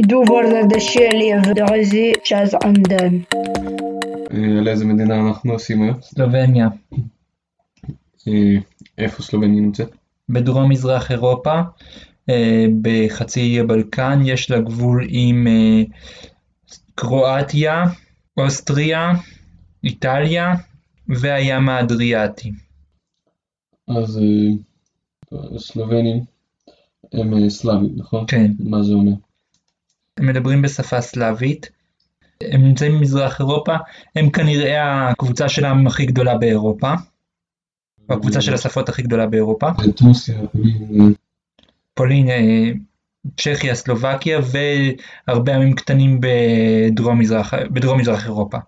דובר זה שלי ודרזי צ'אז ענדן. אה, על איזה מדינה אנחנו עושים היום? סלובניה. אה, איפה סלובניה נמצאת? בדרום מזרח אירופה, אה, בחצי אי הבלקן, יש לה גבול עם אה, קרואטיה, אוסטריה, איטליה והים האדריאטי. אז סלובנים הם סלאבים, נכון? כן. מה זה אומר? הם מדברים בשפה סלאבית, הם נמצאים במזרח אירופה, הם כנראה הקבוצה של העם הכי גדולה באירופה, או הקבוצה של השפות הכי גדולה באירופה. פולין, אה, צ'כיה, סלובקיה והרבה עמים קטנים בדרום מזרח, בדרום מזרח אירופה.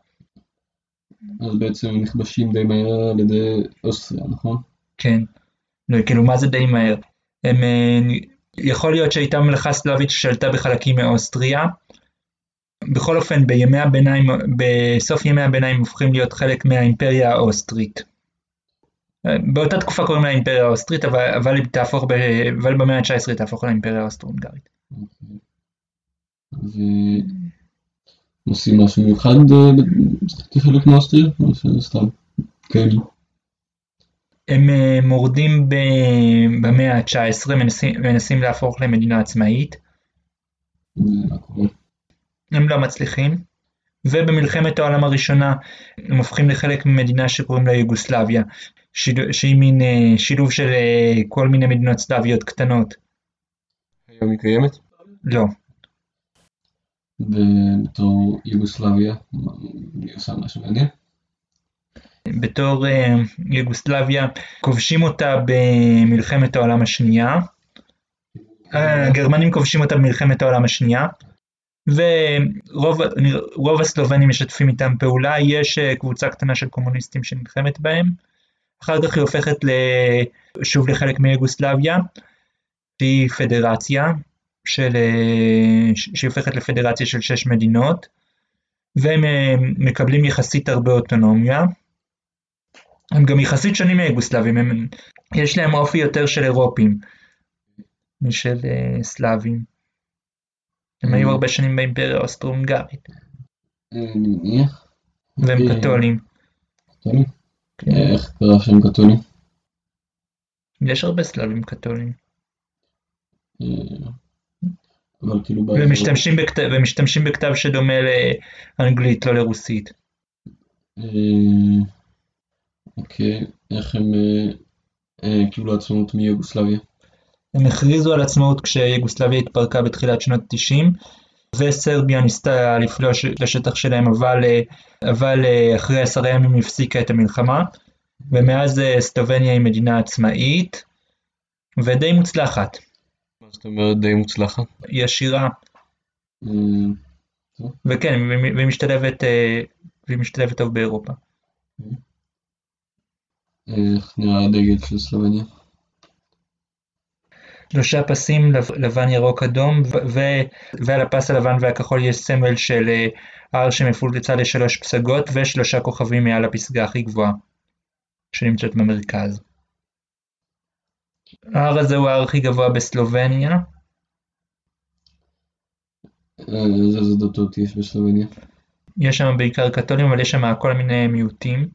אז בעצם נכבשים די מהר על ידי אוסטריה, נכון? כן. לא, כאילו מה זה די מהר? הם, אה, יכול להיות שהייתה ממלכה סלאבית ששלטה בחלקים מאוסטריה. בכל אופן בימי הביניים, בסוף ימי הביניים הופכים להיות חלק מהאימפריה האוסטרית. אה, באותה תקופה קוראים לה האימפריה האוסטרית, אבל, אבל, היא תהפוך ב, אבל במאה ה-19 היא תהפוך לאימפריה האוסטרו-הונגרית. ועושים משהו מיוחד אה, כחלק מאוסטריה? או שסתם כאלה? הם אה, מורדים ב- במאה ה-19, מנסים, מנסים להפוך למדינה עצמאית? הם לא מצליחים, ובמלחמת העולם הראשונה הם הופכים לחלק ממדינה שקוראים לה יוגוסלביה, שיל- שהיא מין אה, שילוב של אה, כל מיני מדינות סלאביות קטנות. היום היא קיימת? לא, ובתור יוגוסלביה, היא עושה משהו מעניין? בתור אה, יוגוסלביה כובשים אותה במלחמת העולם השנייה, אה, הגרמנים כובשים אותה במלחמת העולם השנייה, ורוב רוב הסלובנים משתפים איתם פעולה, יש אה, קבוצה קטנה של קומוניסטים שנלחמת בהם, אחר כך היא הופכת שוב לחלק מיוגוסלביה, שהיא פדרציה, של, אה, שהיא הופכת לפדרציה של שש מדינות, והם אה, מקבלים יחסית הרבה אוטונומיה. הם גם יחסית שונים מיוגוסלבים, הם, יש להם אופי יותר של אירופים משל אה, סלאבים. הם היו Mm. הרבה שנים באימפריה האוסטרו-הונגרית, אה, אני מניח. והם אה, קתולים. קתולים? כן. אה, איך קרה שהם קתולים? יש הרבה סלאבים קתולים. אה, אבל כאילו ומשתמשים ומשתמשים בכתב שדומה לאנגלית, לא לרוסית. אוקיי, איך הם אה, אה, קיבלו עצמאות מיוגוסלביה? הם הכריזו על עצמאות כשיוגוסלביה התפרקה בתחילת שנות ה-90, וסרביה ניסתה לפלוש לשטח שלהם, אבל, אה, אבל אחרי עשרה ימים הפסיקה את המלחמה, ומאז סלובניה היא מדינה עצמאית, ודי מוצלחת. מה זאת אומרת די מוצלחת? היא עשירה, וכן, והיא משתלבת, והיא משתלבת טוב באירופה. איך נראה הדגל של סלובניה? שלושה פסים לב- לבן ירוק אדום ו- ו- ועל הפס הלבן והכחול יש סמל של אה, הר שמפולצה לשלוש פסגות ושלושה כוכבים מעל הפסגה הכי גבוהה שנמצאת במרכז. ההר הזה הוא ההר הכי גבוה בסלובניה, אה, איזה דתות יש בסלובניה? יש שם בעיקר קתולים אבל יש שם כל מיני מיעוטים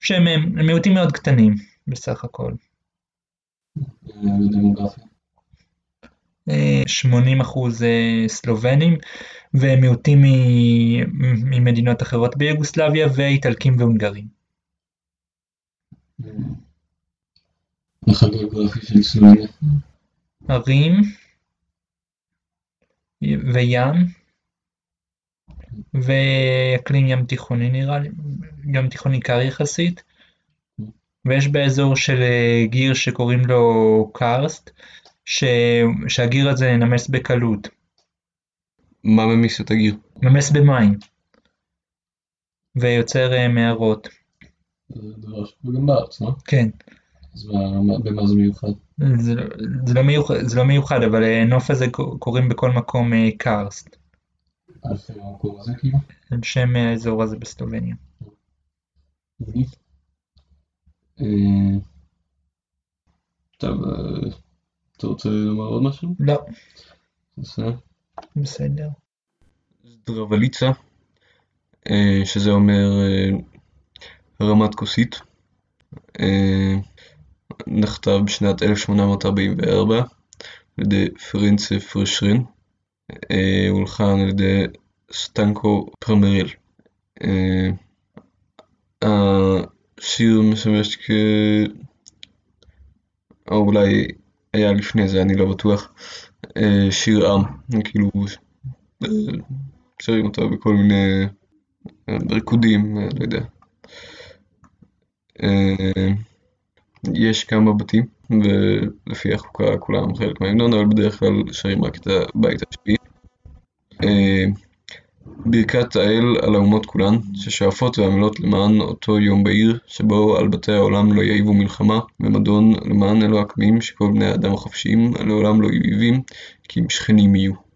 שהם אה, מיעוטים מאוד קטנים בסך הכל. אה, בדמוגרפיה. אה, 80% אה, סלובנים ומיעוטים ממדינות אחרות ביוגוסלביה ואיטלקים והונגרים. איך הגיאוגרפי של סלובניה? הרים וים ואקלים ים תיכוני נראה לי, ים תיכוני קר יחסית ויש באזור של אה, גיר שקוראים לו קרסט ש... שהגיר הזה נמס בקלות, מה ממיס את הגיר? נמס במים ויוצר אה, מערות, זה דבר שקורה גם בארץ, לא? כן, אז מה- מה- במה זה מיוחד? זה, לא- זה, לא מיוחד, זה לא מיוחד אבל אה, נוף הזה קוראים בכל מקום קרסט, המקום הזה כאילו? על שם האזור הזה בסלובניה. אה, טוב, אה, אתה רוצה לומר עוד משהו? לא, בסדר. זדרבליצה, אה, שזה אומר הרמת כוסית, נכתב בשנת 1844 על ידי פרינצה פרישרין, הולחן על ידי סטנקו פרמריל. השיר משמש כ... או אולי היה לפני זה, אני לא בטוח, שיר עם, כאילו שרים אותו בכל מיני ריקודים, לא יודע. יש כמה בתים, ולפי החוקה כולם חלק מההמנון, אבל בדרך כלל שרים רק את הבית השביעי. ברכת האל על האומות כולן, ששואפות ועמלות למען אותו יום בהיר, שבו על בתי העולם לא יעיבו מלחמה ומדון, למען אלו הקמים, שכל בני האדם החופשיים לעולם לא יהיו כי אם שכנים יהיו.